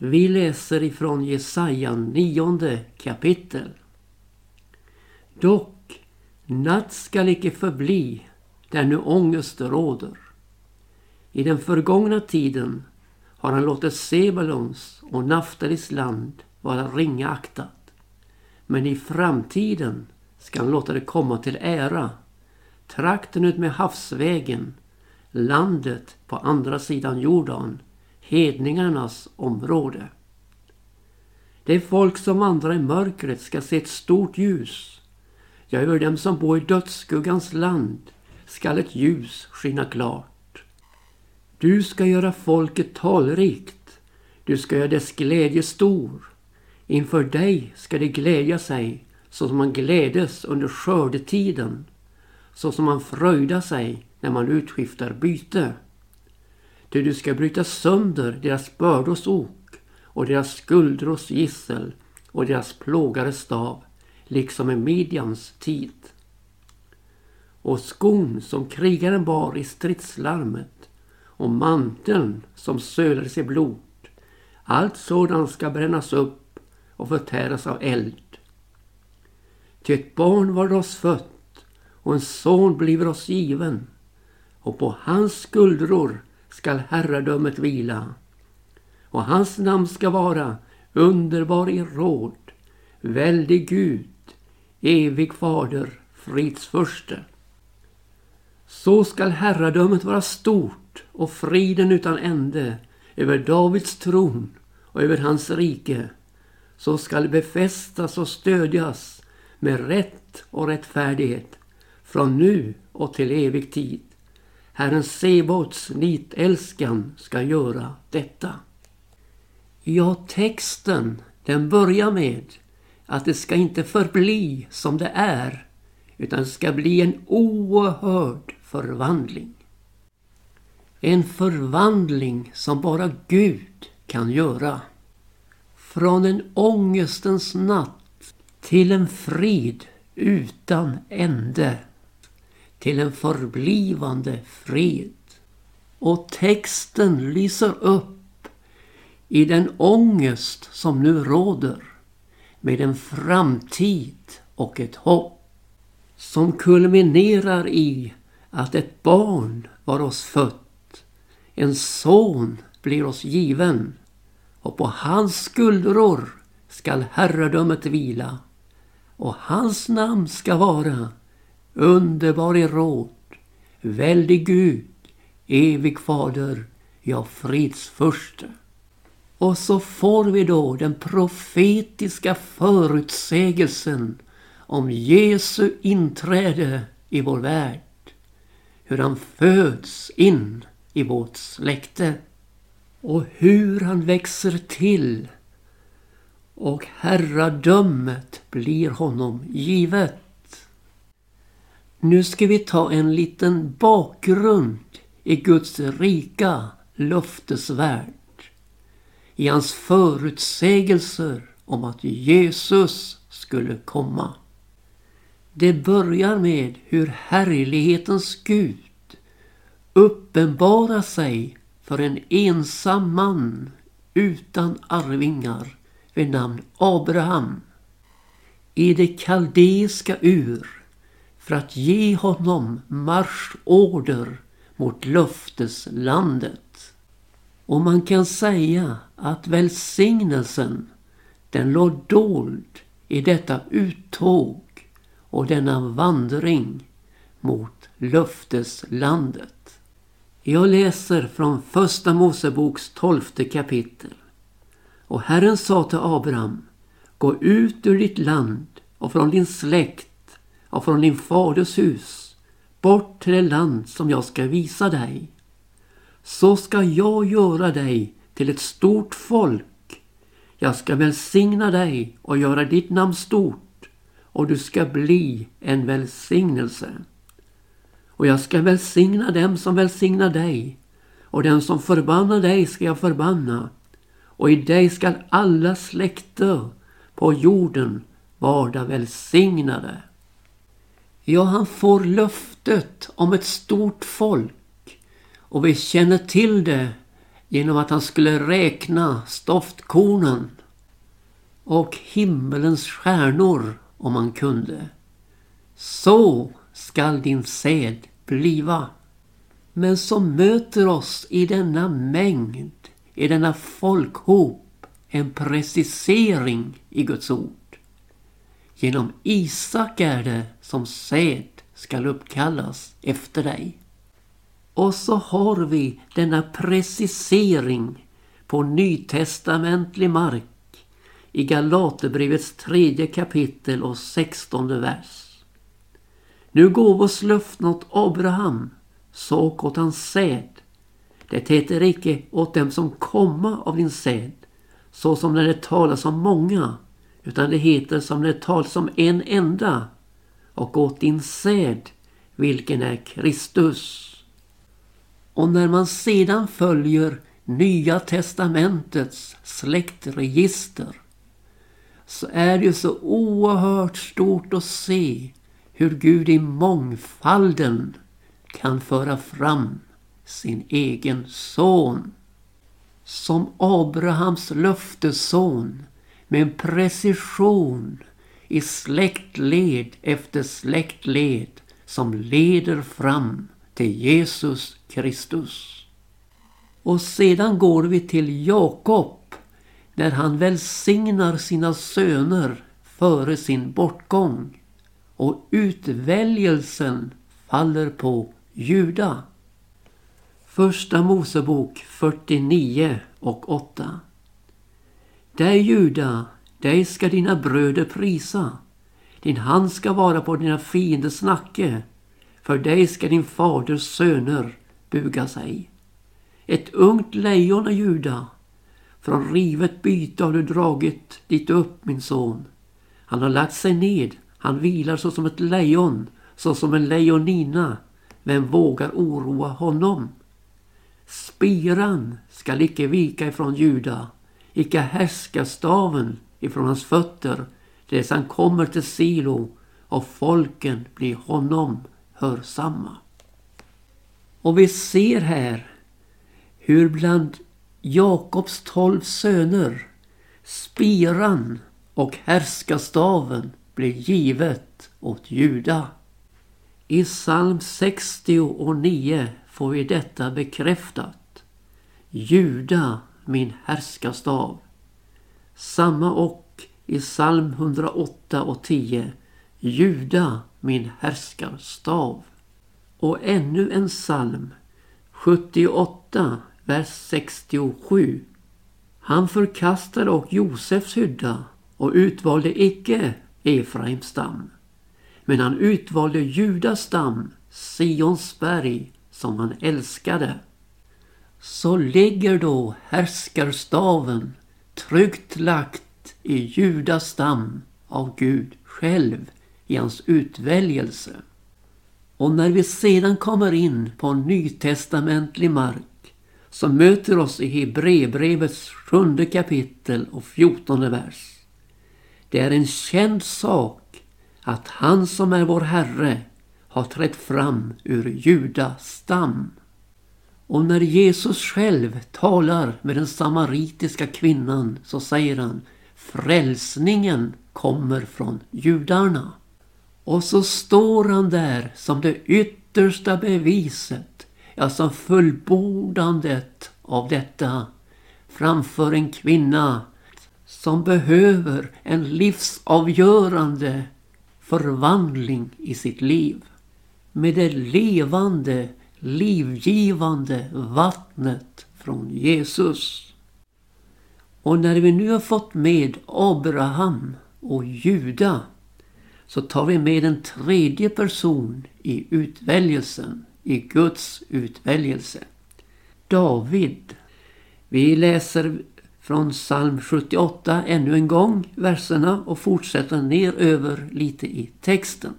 Vi läser ifrån Jesaja 9 kapitel. Dock, natt skall icke förbli där nu ångest råder. I den förgångna tiden har han låtit Sebulons och Naftalis land vara ringaktat. Men i framtiden ska han låta det komma till ära. Trakten ut med havsvägen, landet på andra sidan Jordan, hedningarnas område. Det folk som vandrar i mörkret ska se ett stort ljus. Ja, över dem som bor i dödsskuggans land skall ett ljus skina klart. Du ska göra folket talrikt. Du ska göra dess glädje stor. Inför dig ska det glädja sig så som man glädes under skördetiden. Så som man fröjdar sig när man utskiftar byte. Ty du ska bryta sönder deras bördors ok och deras skuldros gissel och deras plågares stav, liksom i Midjans tid. Och skon som krigaren bar i stridslarmet och manteln som sölades i blod. Allt sådant ska brännas upp och förtäras av eld. Ty ett barn var oss fött och en son blir oss given och på hans skuldror skall herradömet vila. Och hans namn ska vara underbar i råd, väldig Gud, evig fader, fridsförste. Så skall herradömet vara stort och friden utan ände över Davids tron och över hans rike. Så skall befästas och stödjas med rätt och rättfärdighet från nu och till evig tid. Herren Sebaots nitälskan ska göra detta. Ja, texten den börjar med att det ska inte förbli som det är utan det ska bli en oerhörd förvandling. En förvandling som bara Gud kan göra. Från en ångestens natt till en frid utan ände till en förblivande fred. Och texten lyser upp i den ångest som nu råder med en framtid och ett hopp som kulminerar i att ett barn var oss fött. En son blir oss given och på hans skuldror skall herradömet vila och hans namn ska vara underbar i råd, väldig Gud, evig fader, ja fridsförste. Och så får vi då den profetiska förutsägelsen om Jesu inträde i vår värld. Hur han föds in i vårt släkte. Och hur han växer till. Och herradömet blir honom givet. Nu ska vi ta en liten bakgrund i Guds rika löftesvärld. I hans förutsägelser om att Jesus skulle komma. Det börjar med hur härlighetens Gud uppenbarar sig för en ensam man utan arvingar vid namn Abraham i det kaldeiska ur för att ge honom marschorder mot löfteslandet. Och man kan säga att välsignelsen den låg dold i detta uttåg och denna vandring mot löfteslandet. Jag läser från första Moseboks tolfte kapitel. Och Herren sa till Abraham, gå ut ur ditt land och från din släkt och från din faders hus bort till det land som jag ska visa dig. Så ska jag göra dig till ett stort folk. Jag ska välsigna dig och göra ditt namn stort och du ska bli en välsignelse. Och jag ska välsigna dem som välsignar dig och den som förbannar dig ska jag förbanna och i dig skall alla släkter på jorden vara välsignade. Ja, han får löftet om ett stort folk och vi känner till det genom att han skulle räkna stoftkornen och himmelens stjärnor om han kunde. Så skall din säd bliva. Men som möter oss i denna mängd, i denna folkhop, en precisering i Guds ord. Genom Isak är det som säd skall uppkallas efter dig. Och så har vi denna precisering på nytestamentlig mark i Galaterbrevets tredje kapitel och sextonde vers. Nu gåvos löften åt Abraham, så åt hans säd. Det heter icke åt dem som komma av din säd, så som när det talas om många, utan det heter som det talas om en enda, och åt din säd, vilken är Kristus. Och när man sedan följer Nya testamentets släktregister så är det ju så oerhört stort att se hur Gud i mångfalden kan föra fram sin egen son. Som Abrahams löftesson med en precision i släktled efter släktled som leder fram till Jesus Kristus. Och sedan går vi till Jakob när han välsignar sina söner före sin bortgång. Och utväljelsen faller på Juda. Första Mosebok 49 och 8. Dig Juda, dig ska dina bröder prisa. Din hand ska vara på dina fienders nacke. För dig ska din faders söner buga sig. Ett ungt lejon är Juda. Från rivet byte har du dragit dit upp, min son. Han har lagt sig ned. Han vilar såsom ett lejon, såsom en lejonina. Vem vågar oroa honom? Spiran skall icke vika ifrån Juda, icke härskastaven ifrån hans fötter, tills han kommer till Silo och folken blir honom hörsamma. Och vi ser här hur bland Jakobs tolv söner spiran och härskastaven blir givet åt Juda. I psalm 60 och 9 får vi detta bekräftat. Juda, min härskarstav. Samma och i psalm 108 och 10. Juda, min härskarstav. Och ännu en psalm, 78, vers 67. Han förkastade och Josefs hydda och utvalde icke Efraims stam. Men han utvalde Judas stam, Sions berg, som han älskade. Så ligger då härskarstaven tryggt lagt i Judas stam av Gud själv i hans utväljelse. Och när vi sedan kommer in på nytestamentlig mark så möter oss i Hebreerbrevets sjunde kapitel och fjortonde vers. Det är en känd sak att han som är vår Herre har trätt fram ur Judas stam. Och när Jesus själv talar med den samaritiska kvinnan så säger han Frälsningen kommer från judarna. Och så står han där som det yttersta beviset, ja som fullbordandet av detta framför en kvinna som behöver en livsavgörande förvandling i sitt liv. Med det levande, livgivande vattnet från Jesus. Och när vi nu har fått med Abraham och Juda så tar vi med en tredje person i utväljelsen, i Guds utväljelse. David. Vi läser från psalm 78 ännu en gång verserna och fortsätter ner över lite i texten.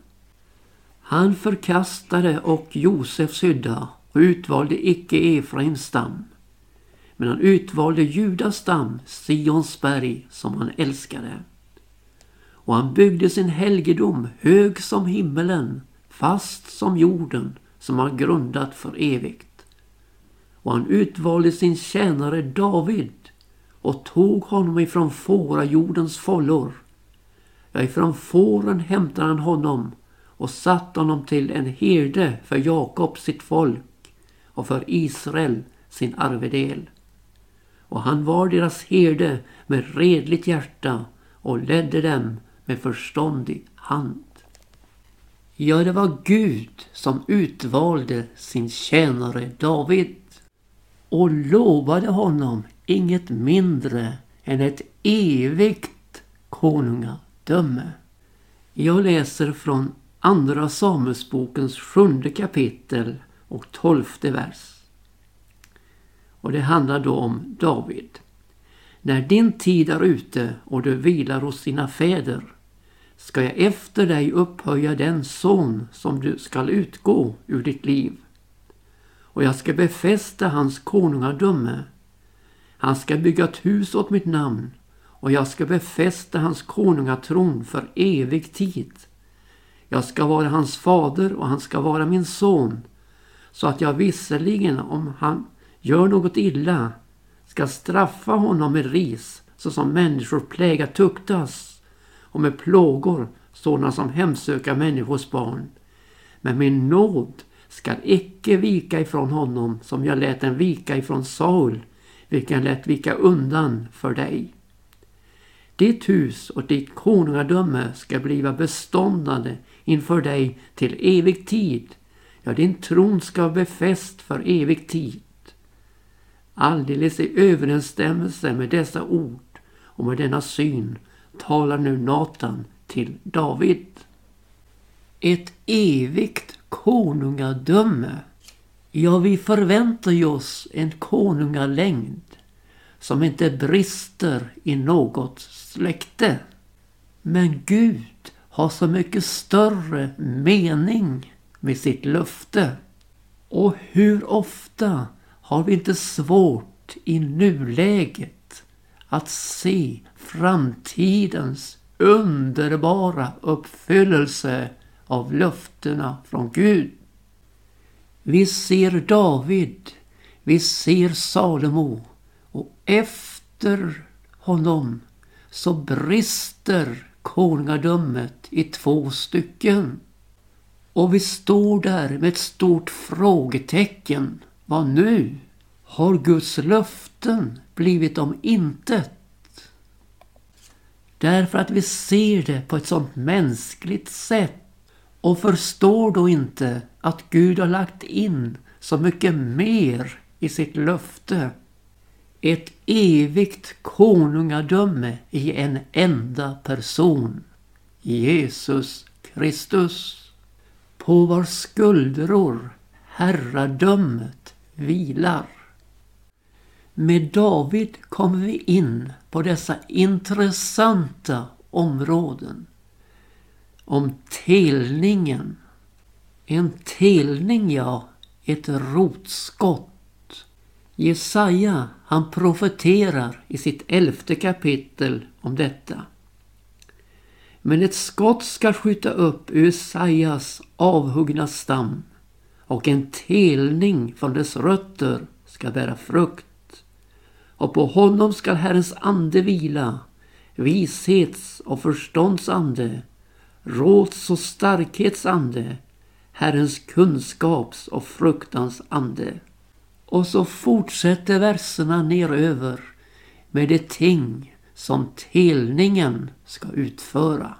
Han förkastade och Josefs hydda och utvalde icke Efraims stam. Men han utvalde Judas stam, Sions berg, som han älskade och han byggde sin helgedom hög som himmelen, fast som jorden som har grundat för evigt. och han utvalde sin tjänare David och tog honom ifrån fårajordens follor. Ja, ifrån fåren hämtade han honom och satt honom till en herde för Jakob sitt folk och för Israel sin arvedel. Och han var deras herde med redligt hjärta och ledde dem med förståndig hand. Ja, det var Gud som utvalde sin tjänare David och lovade honom inget mindre än ett evigt konungadöme. Jag läser från Andra Samuelsbokens sjunde kapitel och tolfte vers. Och det handlar då om David. När din tid är ute och du vilar hos dina fäder ska jag efter dig upphöja den son som du skall utgå ur ditt liv. Och jag ska befästa hans konungadöme. Han ska bygga ett hus åt mitt namn och jag ska befästa hans konungatron för evig tid. Jag ska vara hans fader och han ska vara min son så att jag visserligen om han gör något illa ska straffa honom med ris så som människor pläga tuktas och med plågor sådana som hemsöka människors barn. Men min nåd skall icke vika ifrån honom som jag lät den vika ifrån Saul, vilken lät vika undan för dig. Ditt hus och ditt konungadöme ska bliva beståndande inför dig till evig tid. Ja, din tron ska vara befäst för evig tid. Alldeles i överensstämmelse med dessa ord och med denna syn talar nu Natan till David. Ett evigt konungadöme. Ja, vi förväntar oss en konungalängd som inte brister i något släkte. Men Gud har så mycket större mening med sitt löfte. Och hur ofta har vi inte svårt i nuläget att se framtidens underbara uppfyllelse av löftena från Gud. Vi ser David, vi ser Salomo och efter honom så brister konungadömet i två stycken. Och vi står där med ett stort frågetecken. Vad nu? Har Guds löften blivit om intet? Därför att vi ser det på ett sådant mänskligt sätt och förstår då inte att Gud har lagt in så mycket mer i sitt löfte. Ett evigt konungadöme i en enda person. Jesus Kristus. På vars skuldror herradömet vilar. Med David kommer vi in på dessa intressanta områden. Om telningen. En telning, ja, ett rotskott. Jesaja, han profeterar i sitt elfte kapitel om detta. Men ett skott ska skjuta upp ur Jesajas avhuggna stam och en telning från dess rötter ska bära frukt och på honom skall Herrens ande vila, vishets och förstånds ande, råds och starkhets ande, Herrens kunskaps och fruktans ande. Och så fortsätter verserna neröver med det ting som telningen ska utföra.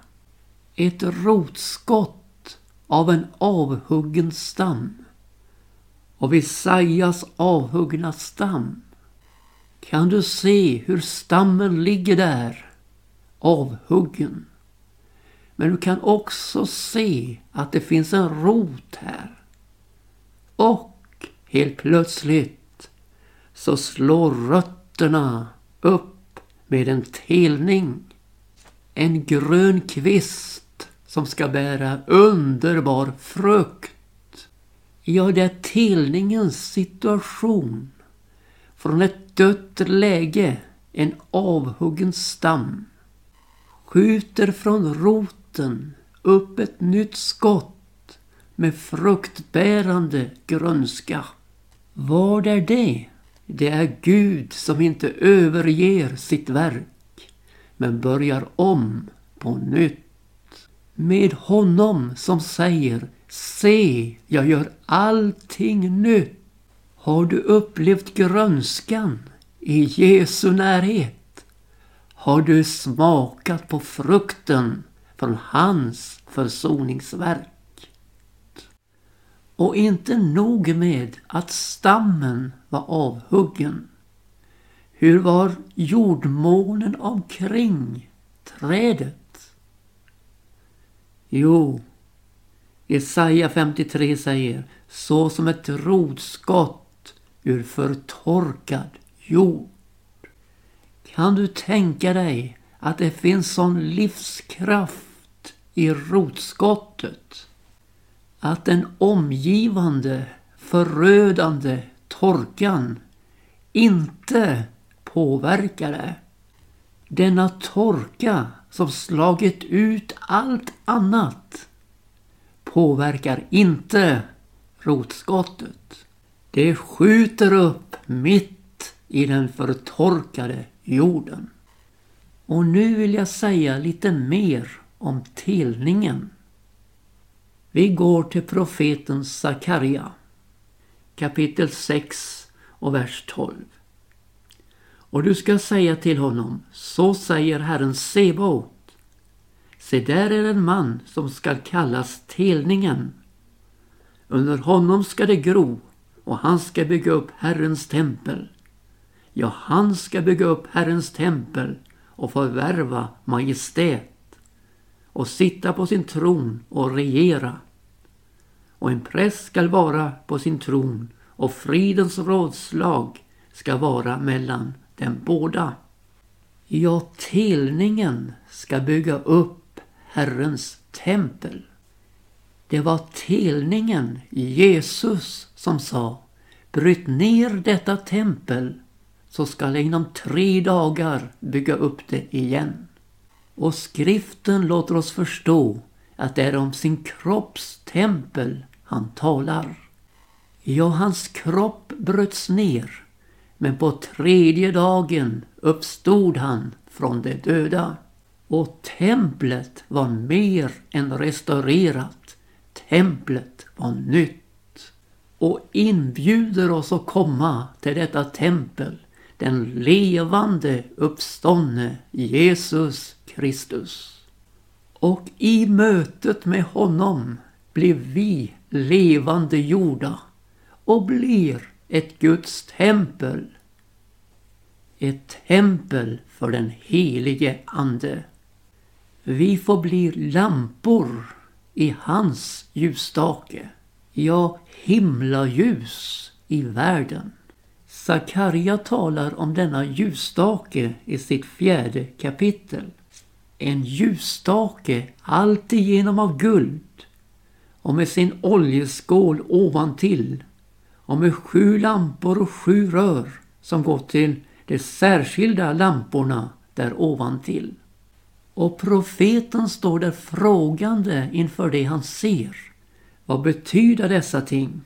Ett rotskott av en avhuggen stam. Och Jesajas avhuggna stam kan du se hur stammen ligger där, avhuggen. Men du kan också se att det finns en rot här. Och helt plötsligt så slår rötterna upp med en telning. En grön kvist som ska bära underbar frukt. Ja, det är telningens situation. Från ett dött läge en avhuggen stam skjuter från roten upp ett nytt skott med fruktbärande grönska. Vad är det? Det är Gud som inte överger sitt verk men börjar om på nytt. Med honom som säger Se, jag gör allting nytt. Har du upplevt grönskan i Jesu närhet? Har du smakat på frukten från hans försoningsverk? Och inte nog med att stammen var avhuggen. Hur var jordmånen omkring trädet? Jo, Jesaja 53 säger så som ett rotskott ur förtorkad jord. Kan du tänka dig att det finns sån livskraft i rotskottet? Att den omgivande, förödande torkan inte påverkar det. Denna torka som slagit ut allt annat påverkar inte rotskottet. Det skjuter upp mitt i den förtorkade jorden. Och nu vill jag säga lite mer om telningen. Vi går till profeten Sakarja kapitel 6 och vers 12. Och du ska säga till honom, så säger Herren Sebaot. Se där är en man som skall kallas telningen. Under honom ska det gro och han ska bygga upp Herrens tempel. Ja, han ska bygga upp Herrens tempel och förvärva majestät och sitta på sin tron och regera. Och en präst skall vara på sin tron och fridens rådslag ska vara mellan dem båda. Ja, telningen ska bygga upp Herrens tempel. Det var telningen, Jesus, som sa Bryt ner detta tempel så skall jag inom tre dagar bygga upp det igen. Och skriften låter oss förstå att det är om sin kropps tempel han talar. Ja, hans kropp bröts ner, men på tredje dagen uppstod han från de döda. Och templet var mer än restaurerat. Templet var nytt och inbjuder oss att komma till detta tempel, den levande uppståndne Jesus Kristus. Och i mötet med honom blir vi levande jorda och blir ett Guds tempel. Ett tempel för den helige Ande. Vi får bli lampor i hans ljusstake. Ja, himlaljus i världen. Sakarja talar om denna ljusstake i sitt fjärde kapitel. En ljusstake alltigenom av guld och med sin oljeskål ovantill och med sju lampor och sju rör som går till de särskilda lamporna där ovantill. Och profeten står där frågande inför det han ser. Vad betyder dessa ting?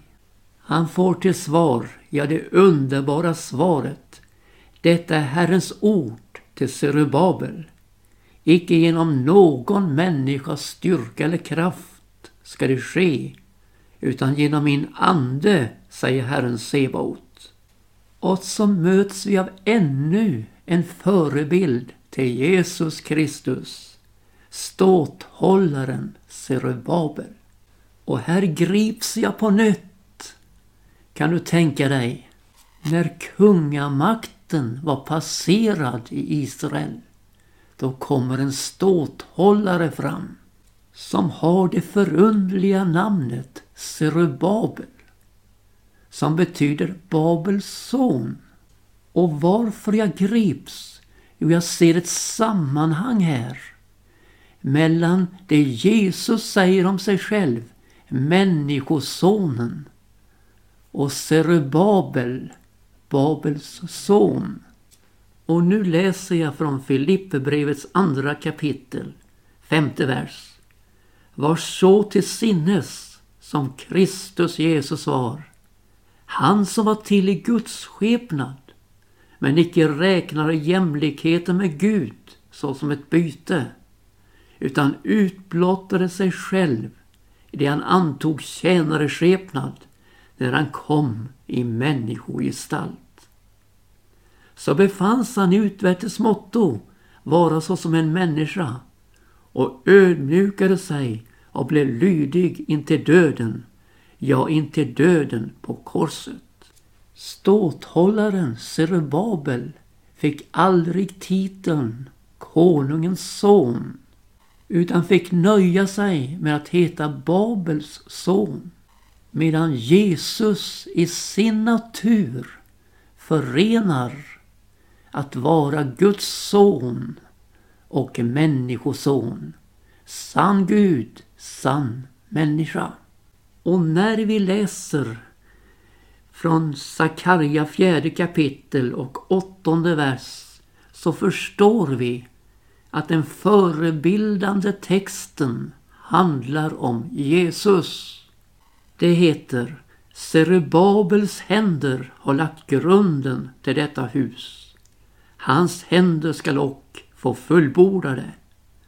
Han får till svar, ja det underbara svaret. Detta är Herrens ord till Zerubabel. Icke genom någon människas styrka eller kraft ska det ske, utan genom min ande, säger Herren Sebaot. Och så möts vi av ännu en förebild till Jesus Kristus, ståthållaren Zerubabel. Och här grips jag på nytt. Kan du tänka dig när kungamakten var passerad i Israel. Då kommer en ståthållare fram som har det förundliga namnet Zerubabel som betyder Babels son. Och varför jag grips? Jo, jag ser ett sammanhang här mellan det Jesus säger om sig själv, Människosonen, och Zerubabel, Babels son. Och nu läser jag från Filipperbrevets andra kapitel, femte vers. Var så till sinnes som Kristus Jesus var. Han som var till i Guds skepnad men icke räknade jämlikheten med Gud såsom ett byte utan utblottade sig själv i det han antog tjänareskepnad när han kom i människogestalt. Så befanns han i utvärtes motto vara såsom en människa och ödmjukade sig och blev lydig intill döden, ja intill döden på korset. Ståthållaren Zerubabel fick aldrig titeln konungens son utan fick nöja sig med att heta Babels son medan Jesus i sin natur förenar att vara Guds son och människoson. Sann Gud, sann människa. Och när vi läser från Sakarja fjärde kapitel och åttonde vers så förstår vi att den förebildande texten handlar om Jesus. Det heter Serubabels händer har lagt grunden till detta hus. Hans händer skall och få fullborda det.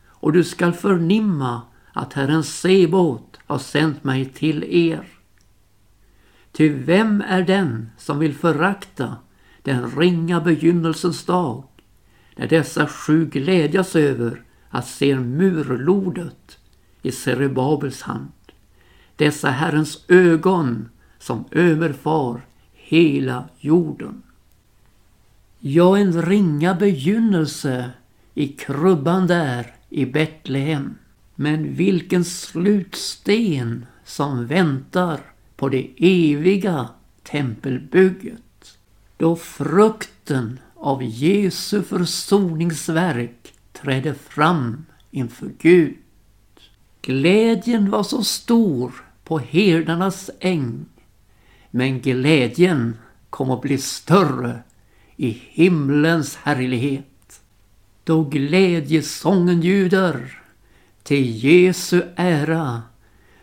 Och du skall förnimma att Herren Sebot har sänt mig till er. Ty vem är den som vill förakta den ringa begynnelsens dag när dessa sju glädjas över att se murlodet i Serubabels hand. Dessa Herrens ögon som överfar hela jorden. Ja, en ringa begynnelse i krubban där i Betlehem. Men vilken slutsten som väntar på det eviga tempelbygget. Då frukten av Jesu försoningsverk trädde fram inför Gud. Glädjen var så stor på herdarnas äng. Men glädjen kom att bli större i himlens härlighet. Då glädjesången ljuder till Jesu ära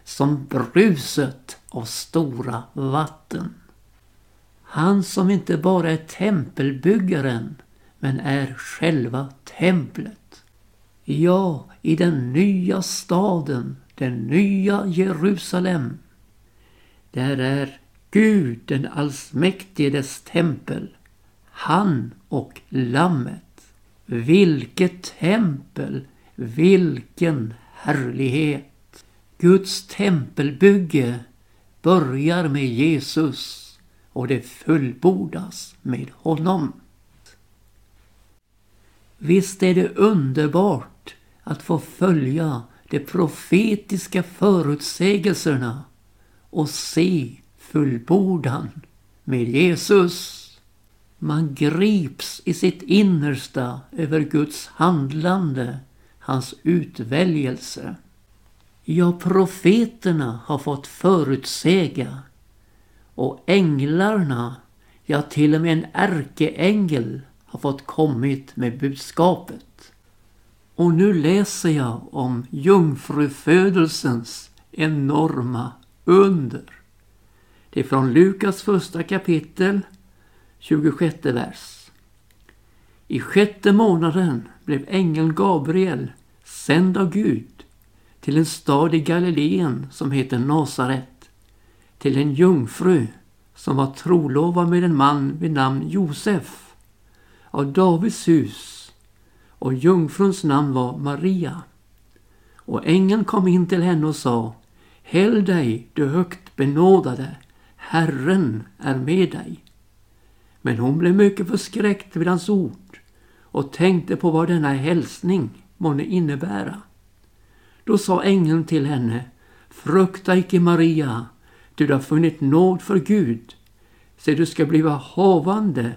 som bruset av stora vatten. Han som inte bara är tempelbyggaren men är själva templet. Ja, i den nya staden, den nya Jerusalem. Där är Gud den allsmäktige dess tempel. Han och Lammet. Vilket tempel, vilken härlighet. Guds tempelbygge börjar med Jesus och det fullbordas med honom. Visst är det underbart att få följa de profetiska förutsägelserna och se fullbordan med Jesus. Man grips i sitt innersta över Guds handlande, hans utväljelse. Ja, profeterna har fått förutsäga och änglarna, ja till och med en ärkeängel har fått kommit med budskapet. Och nu läser jag om jungfrufödelsens enorma under. Det är från Lukas första kapitel, 26 vers. I sjätte månaden blev ängeln Gabriel sänd av Gud till en stad i Galileen som heter Nasaret till en jungfru som var trolovad med en man vid namn Josef av Davids hus och jungfruns namn var Maria. Och ängeln kom in till henne och sa Häll dig, du högt benådade, Herren är med dig. Men hon blev mycket förskräckt vid hans ord och tänkte på vad denna hälsning månne innebära. Då sa ängeln till henne Frukta icke Maria, du har funnit nåd för Gud. Se, du ska bliva havande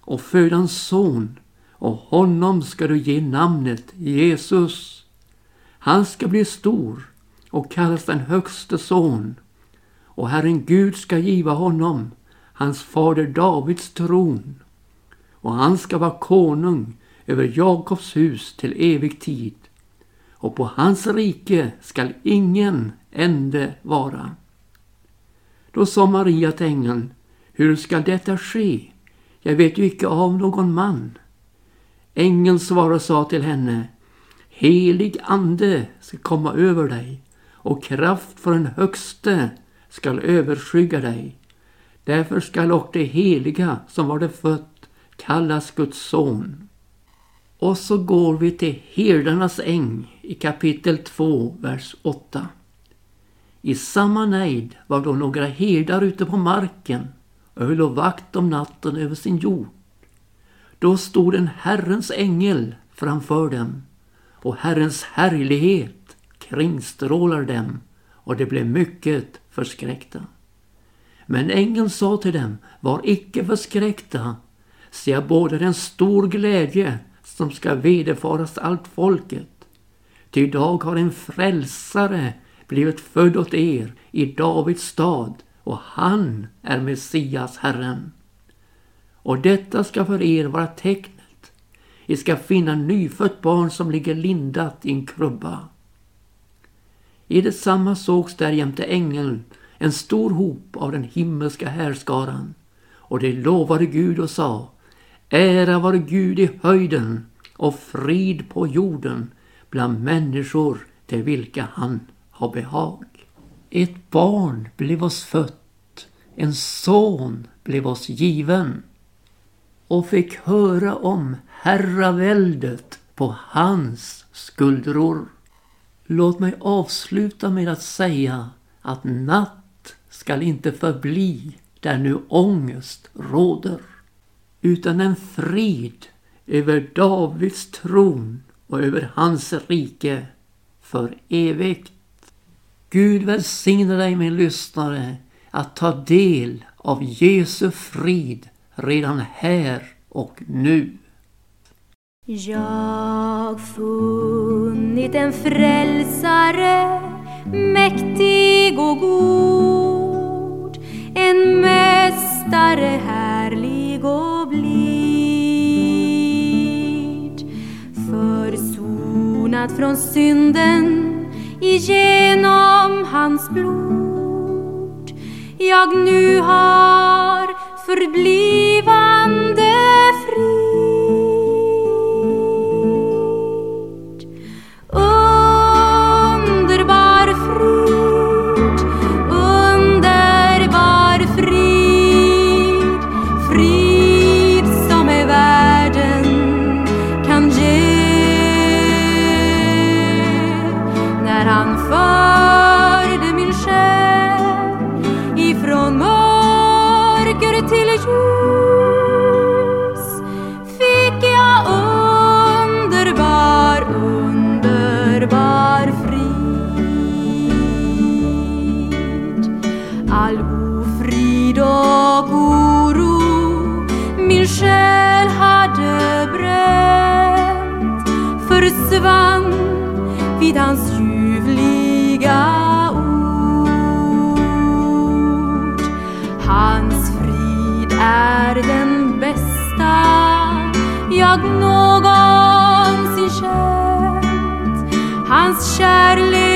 och föda en son och honom ska du ge namnet Jesus. Han ska bli stor och kallas den högste son och Herren Gud ska giva honom hans fader Davids tron och han ska vara konung över Jakobs hus till evig tid och på hans rike skall ingen ände vara. Då sa Maria till ängeln, Hur skall detta ske? Jag vet ju icke av någon man. Ängeln svarade och sa till henne Helig ande ska komma över dig och kraft från den högste skall överskygga dig. Därför skall också det heliga som var det fött kallas Guds son. Och så går vi till herdarnas äng i kapitel 2, vers 8. I samma nejd var då några herdar ute på marken och höll och vakt om natten över sin jord. Då stod en Herrens ängel framför dem och Herrens härlighet kringstrålar dem och de blev mycket förskräckta. Men ängeln sa till dem, var icke förskräckta, se jag bådar en stor glädje som ska vederfaras allt folket. Ty idag har en frälsare blivit född åt er i Davids stad och han är Messias Herren. Och detta ska för er vara tecknet. Ni ska finna nyfött barn som ligger lindat i en krubba. I detsamma sågs därjämte ängeln en stor hop av den himmelska härskaran och de lovade Gud och sa Ära vare Gud i höjden och frid på jorden bland människor till vilka han har behag. Ett barn blev oss fött, en son blev oss given och fick höra om herraväldet på hans skuldror. Låt mig avsluta med att säga att natt skall inte förbli där nu ångest råder, utan en frid över Davids tron och över hans rike för evigt. Gud välsigne dig min lyssnare att ta del av Jesu frid redan här och nu. Jag funnit en frälsare mäktig och god en mästare härlig och blid. Försonad från synden igenom hans blod. Jag nu har förblivande frid är den bästa jag någonsin känt. Hans kärlek